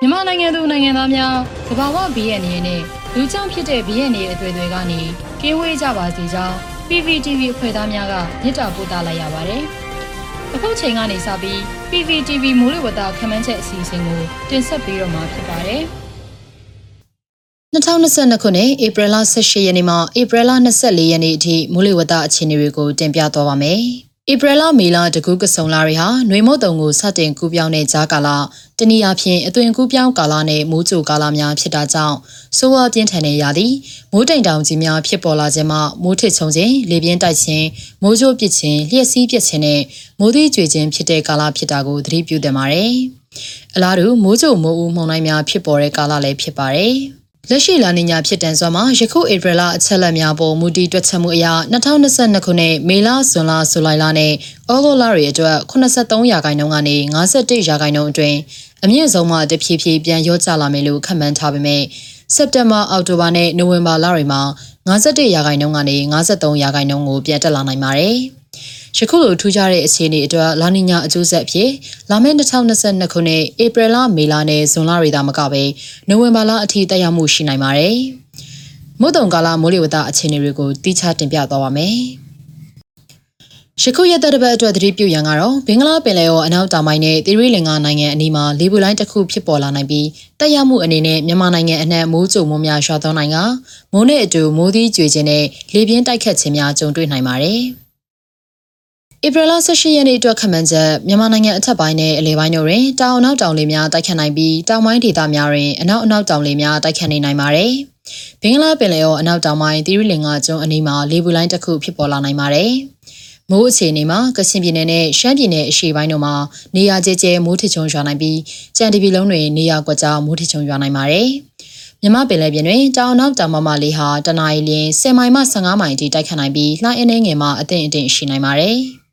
မြန်မာနိုင်ငံသူနိုင်ငံသားများသဘာဝဘီရဲ့အနေနဲ့လူကြောင့်ဖြစ်တဲ့ဘီရဲ့နေအသွေးတွေကနေကင်းဝေးကြပါစေကြောင်း PPTV အဖွဲ့သားများကမြစ်တာပို့တာလိုက်ရပါတယ်။အခုချိန်ကနေစပြီး PPTV မိုးလေဝသခန့်မှန်းချက်အစီအစဉ်ကိုတင်ဆက်ပေးတော့မှာဖြစ်ပါတယ်။2022ခုနှစ်ဧပြီလ18ရက်နေ့မှဧပြီလ24ရက်နေ့အထိမိုးလေဝသအခြေအနေတွေကိုတင်ပြသွားပါမယ်။ ဧပြီလမေလတကူးကဆုံလာတွေဟာနှွေမုတ်တုံကိုစတင်ကူးပြောင်းတဲ့ကြားကာလတနည်းအားဖြင့်အသွင်ကူးပြောင်းကာလနဲ့မိုးကြိုကာလများဖြစ်တာကြောင့်ဆိုးဝါးပြင်းထန်တဲ့ရာသီမိုးတိမ်တောင်ကြီးများဖြစ်ပေါ်လာခြင်းမှမိုးထစ်ချုံခြင်းလေပြင်းတိုက်ခြင်းမိုးကြိုးပစ်ခြင်းလျှက်စီးပစ်ခြင်းနဲ့မိုးသီးကြွေခြင်းဖြစ်တဲ့ကာလဖြစ်တာကိုသတိပြုသင့်ပါတယ်။အလားတူမိုးကြိုမိုးဦးမှုန်တိုင်းများဖြစ်ပေါ်တဲ့ကာလလည်းဖြစ်ပါတယ်။ လက်ရှိလာနေညာဖြစ်တန်စွာမှာယခုဧပြီလအချက်လက်များပေါ်မူတည်တွက်ချက်မှုအရ2022ခုနှစ်မေလဇွန်လဇူလိုင်လနဲ့ဩဂုတ်လတွေအတွက်83ရာခိုင်နှုန်းကနေ51ရာခိုင်နှုန်းအတွင်းအမြင့်ဆုံးမှတဖြည်းဖြည်းပြန်လျော့ကျလာမယ်လို့ခန့်မှန်းထားပေမဲ့စက်တင်ဘာအောက်တိုဘာနဲ့နိုဝင်ဘာလတွေမှာ51ရာခိုင်နှုန်းကနေ53ရာခိုင်နှုန်းကိုပြန်တက်လာနိုင်ပါတယ်။ ယခုလိုထူးခြားတဲ့အခြေအနေအတွက်လာနီညာအကျိုးဆက်ဖြစ်လာမယ့်2022ခုနှစ်ဧပြီလမေလနဲ့ဇွန်လတွေသာမကပဲနိုဝင်ဘာလအထိတက်ရောက်မှုရှိနိုင်ပါတယ်။မုတ်တုံကာလမိုးလေဝသအခြေအနေတွေကိုတိကျတင်ပြသွားပါမယ်။ယခုရက်သက်တစ်ပတ်အတွက်သတိပြုရန်ကတော့ဘင်္ဂလားပင်လယ်အော်အနောက်တောင်ပိုင်းနဲ့သီရိလင်္ကာနိုင်ငံအနီးမှာလေပူလိုင်းတစ်ခုဖြစ်ပေါ်လာနိုင်ပြီးတက်ရောက်မှုအနေနဲ့မြန်မာနိုင်ငံအနှံ့မိုးကြိုမိုးများရွာသွန်းနိုင်ကမိုးနဲ့အတူမိုးသီးကြွေခြင်းနဲ့လေပြင်းတိုက်ခတ်ခြင်းများကြုံတွေ့နိုင်ပါတယ်။ ဧပြီလ18ရက်နေ့အတွက်ခန့်မှန်းချက်မြန်မာနိုင်ငံအထက်ပိုင်းနဲ့အလယ်ပိုင်းတို့တွင်တောင်အနောက်တောင်လေများတိုက်ခတ်နိုင်ပြီးတောင်ပိုင်းဒေသများတွင်အနောက်အနောက်တောင်လေများတိုက်ခတ်နေနိုင်ပါတယ်။ဘင်္ဂလားပင်လယ်အော်အနောက်တောင်ပိုင်းသီရိလင်္ကာကျွန်းအနီးမှာလေပူလိုင်းတစ်ခုဖြစ်ပေါ်လာနိုင်ပါတယ်။မိုးအခြေအနေမှာကချင်ပြည်နယ်နဲ့ရှမ်းပြည်နယ်အရှေ့ပိုင်းတို့မှာနေရာကျကျမိုးထချုံရွာနိုင်ပြီးကြံတပြည်လုံးတွင်နေရာကွက်ကြားမိုးထချုံရွာနိုင်ပါတယ်။မြမပင်လယ်ပြင်တွင်တောင်နောက်တောင်မမလေးဟာတနအီလရင်10မိုင်မှ15မိုင်အထိတိုက်ခတ်နိုင်ပြီးလှိုင်းအနှဲငယ်မှအသင့်အင့်ရှိနိုင်ပါတယ်။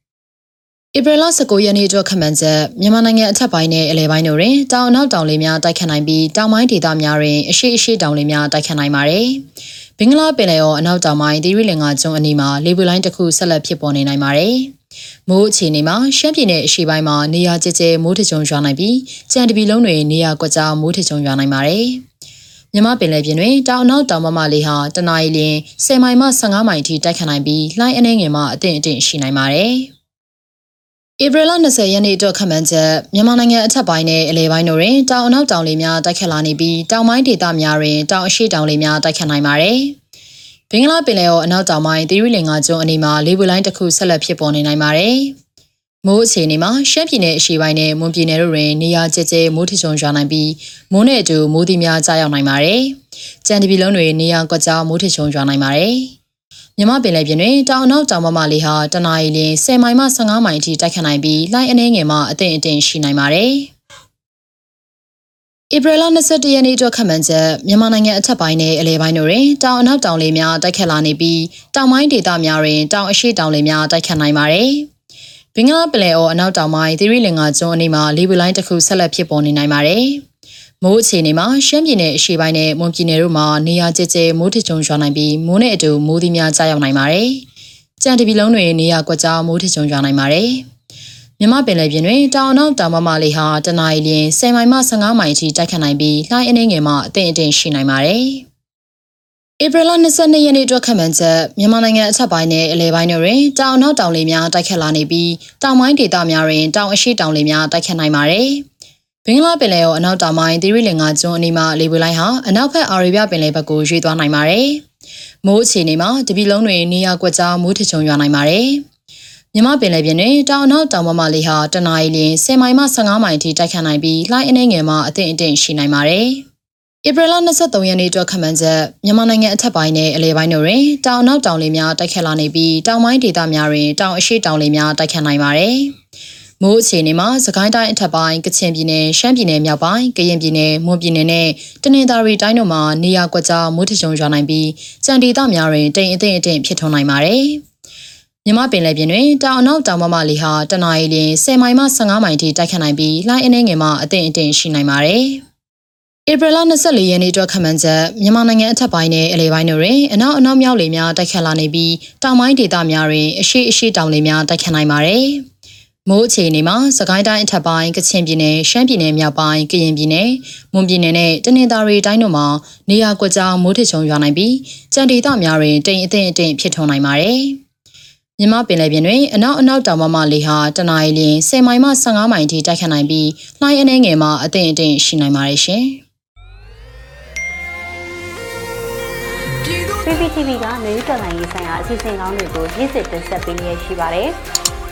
ဧပြီလ19ရက်နေ့အတွက်ခန့်မှန်းချက်မြန်မာနိုင်ငံအထက်ပိုင်းနဲ့အလယ်ပိုင်းတို့တွင်တောင်အနောက်တောင်လေများတိုက်ခတ်နိုင်ပြီးတောင်ပိုင်းဒေသများတွင်အရှိအရှိတောင်လေများတိုက်ခတ်နိုင်ပါတယ်။ဘင်္ဂလားပင်လယ်အော်အနောက်တောင်ပိုင်းသီရိလင်္ကာကျွန်းအနီးမှာလေပူလိုင်းတစ်ခုဆက်လက်ဖြစ်ပေါ်နေနိုင်ပါတယ်။မိုးအခြေအနေမှာရှမ်းပြည်နယ်အရှေ့ပိုင်းမှာနေရာကျကျမိုးထကြုံရွာနိုင်ပြီးကြံတပီလုံးတွင်နေရာကွက်ကြားမိုးထကြုံရွာနိုင်ပါတယ်။မြမပင်လယ်ပြင်တွင်တောင်အနောက်တောင်မမလေးဟာတနအီလရင်10မိုင်မှ15မိုင်အထိတိုက်ခတ်နိုင်ပြီးလှိုင်းအနှဲငယ်မှအသင့်အင့်ရှိနိုင်ပါတယ်။ ဧပြီလ20ရက်နေ့အတွက်ခန့်မှန်းချက်မြန်မာနိုင်ငံအထက်ပိုင်းနဲ့အလယ်ပိုင်းတို့တွင်တောင်အနောက်တောင်လေများတိုက်ခတ်လာနေပြီးတောင်ပိုင်းဒေသများတွင်တောင်အရှိတောင်လေများတိုက်ခတ်နိုင်ပါတယ်။ဘင်္ဂလားပင်လယ်အော်အနောက်တောင်ပိုင်းသီရိလင်္ကာကျွန်းအနီးမှာလေပူလိုင်းတစ်ခုဆက်လက်ဖြစ်ပေါ်နေနိုင်ပါတယ်။မိုးအခြေအနေမှာရှမ်းပြည်နယ်အရှေ့ပိုင်းနဲ့မွန်ပြည်နယ်တို့တွင်နေရာကျကျမိုးထချုံရွာနိုင်ပြီးမိုးနဲ့အတူမိုးသီးများကြားရောက်နိုင်ပါတယ်။ကြံတပြည်လုံးတွင်နေရာကွက်ကြားမိုးထချုံရွာနိုင်ပါတယ်။ မြမပင်လယ်ပြင်တွင်တောင်အနောက်တောင်မမလေးဟာတနအီလရင်10မိုင်မှ15မိုင်အထိတိုက်ခတ်နိုင်ပြီးလှိုင်းအနှဲငယ်မှအသင့်အတင့်ရှိနိုင်ပါတယ်။ဧပြီလ22ရက်နေ့အတွက်ခန့်မှန်းချက်မြန်မာနိုင်ငံအထက်ပိုင်းနဲ့အလယ်ပိုင်းတို့တွင်တောင်အနောက်တောင်လေများတိုက်ခတ်လာနေပြီးတောင်ပိုင်းဒေသများတွင်တောင်အရှိတောင်လေများတိုက်ခတ်နိုင်ပါတယ်။ဘင်္ဂလားပင်လယ်အော်အနောက်တောင်ပိုင်းသီရိလင်္ကာကျွန်းအနီးမှာလေပူလိုင်းတစ်ခုဆက်လက်ဖြစ်ပေါ်နေနိုင်ပါတယ်။ မိုးအခြေအနေမှာရှမ်းပြည်နယ်အရှေ့ပိုင်းနဲ့မွန်ပြည်နယ်တို့မှာနေရာကျကျမိုးထချုံရွာနိုင်ပြီးမိုးနဲ့အတူမိုးသီးများကြားရောက်နိုင်ပါတယ်။ကြံတပီလုံးတွင်နေရာကွက်ကြားမိုးထချုံရွာနိုင်ပါတယ်။မြမပင်လယ်ပြင်တွင်တောင်အနောက်တောင်မမလေးဟာတနအီလရင်10မိုင်မှ15မိုင်အထိတိုက်ခတ်နိုင်ပြီးလှိုင်းအနှင်းငယ်မှအသင့်အတင့်ရှိနိုင်ပါတယ်။ဧပြီလ22ရက်နေ့အတွက်ခန့်မှန်းချက်မြန်မာနိုင်ငံအထက်ပိုင်းနဲ့အလယ်ပိုင်းတို့တွင်တောင်နောက်တောင်လေများတိုက်ခတ်လာနေပြီးတောင်ပိုင်းဒေသများတွင်တောင်အရှိတောင်လေများတိုက်ခတ်နိုင်ပါတယ်။ ဘင်္ဂလားပင်လယ်အော်အနောက်တောင်ပိုင်းသီရိလင်္ကာကျွန်းအနီးမှာလေပွေလိုင်းဟာအနောက်ဘက်အာရေဗျပင်လယ်ဘက်ကိုရွေ့သွားနိုင်ပါတယ်။မိုးအခြေအနေမှာတပီလုံးတွင်နေရာကွက်ကြားမိုးထချုံရွာနိုင်ပါတယ်။မြမပင်လယ်ပြင်တွင်တောင်အနောက်တောင်ဘက်မှလေဟာတနအီလ10မိုင်မှ15မိုင်အထိတိုက်ခတ်နိုင်ပြီးလှိုင်းအနှဲငယ်မှအသင့်အတင့်ရှိနိုင်ပါတယ်။ဧပြီလ23ရက်နေ့အတွက်ခန့်မှန်းချက်မြန်မာနိုင်ငံအထက်ပိုင်းနဲ့အလယ်ပိုင်းတို့တွင်တောင်နောက်တောင်လေများတိုက်ခတ်လာနေပြီးတောင်ပိုင်းဒေသများတွင်တောင်အရှိတောင်လေများတိုက်ခတ်နိုင်ပါတယ်။ မိုးအခြေအနေမှာစကိုင်းတိုင်းအထက်ပိုင်းကချင်ပြည်နယ်ရှမ်းပြည်နယ်မြောက်ပိုင်းကရင်ပြည်နယ်မွန်ပြည်နယ်နဲ့တနင်္သာရီတိုင်းတို့မှာနေရာကွက်ကြားမိုးထချုံရွာနိုင်ပြီးကြံဒေသများတွင်တိမ်အထင်အထင်ဖြစ်ထွန်းနိုင်ပါတယ်။မြမပင်လယ်ပြင်တွင်တောင်အနောက်တောင်မမလေးဟာတနအီလ10မိုင်မှ15မိုင်ထိတိုက်ခတ်နိုင်ပြီးလှိုင်းအနှဲငယ်မှအထင်အထင်ရှိနိုင်ပါတယ်။ဧပြီလ24ရက်နေ့အတွက်ခန့်မှန်းချက်မြန်မာနိုင်ငံအထက်ပိုင်းနဲ့အလယ်ပိုင်းတို့တွင်အနောက်အနောက်မြောက်လေများတိုက်ခတ်လာနေပြီးတောင်ပိုင်းဒေသများတွင်အရှိအရှိတောင်လေများတိုက်ခတ်နိုင်ပါတယ်။ မိုးအခြေအနေမှာစကိုင်းတိုင်းအထက်ပိုင်းကချင်ပြည်နယ်ရှမ်းပြည်နယ်မြောက်ပိုင်းကရင်ပြည်နယ်မွန်ပြည်နယ်နဲ့တနင်္သာရီတိုင်းတို့မှာနေရာကွက်ကြားမိုးထစ်ချုံရွာနိုင်ပြီးကြံဒေသများတွင်တိမ်အထင်အထင်ဖြစ်ထွန်းနိုင်ပါတယ်။မြမပင်လယ်ပြင်တွင်အနောက်အနောက်တောင်ဘက်မှလေဟာတနအီလရင်10မိုင်မှ15မိုင်ထိတိုက်ခတ်နိုင်ပြီးလှိုင်းအနှဲငယ်မှအထင်အထင်ရှိနိုင်ပါတယ်ရှင်။ PPTV ကမျိုးတော်လိုင်းရေးဆိုင်ရာအစီအစဉ်ကောင်းတွေကိုနေ့စဉ်တင်ဆက်ပေးနေရရှိပါတယ်။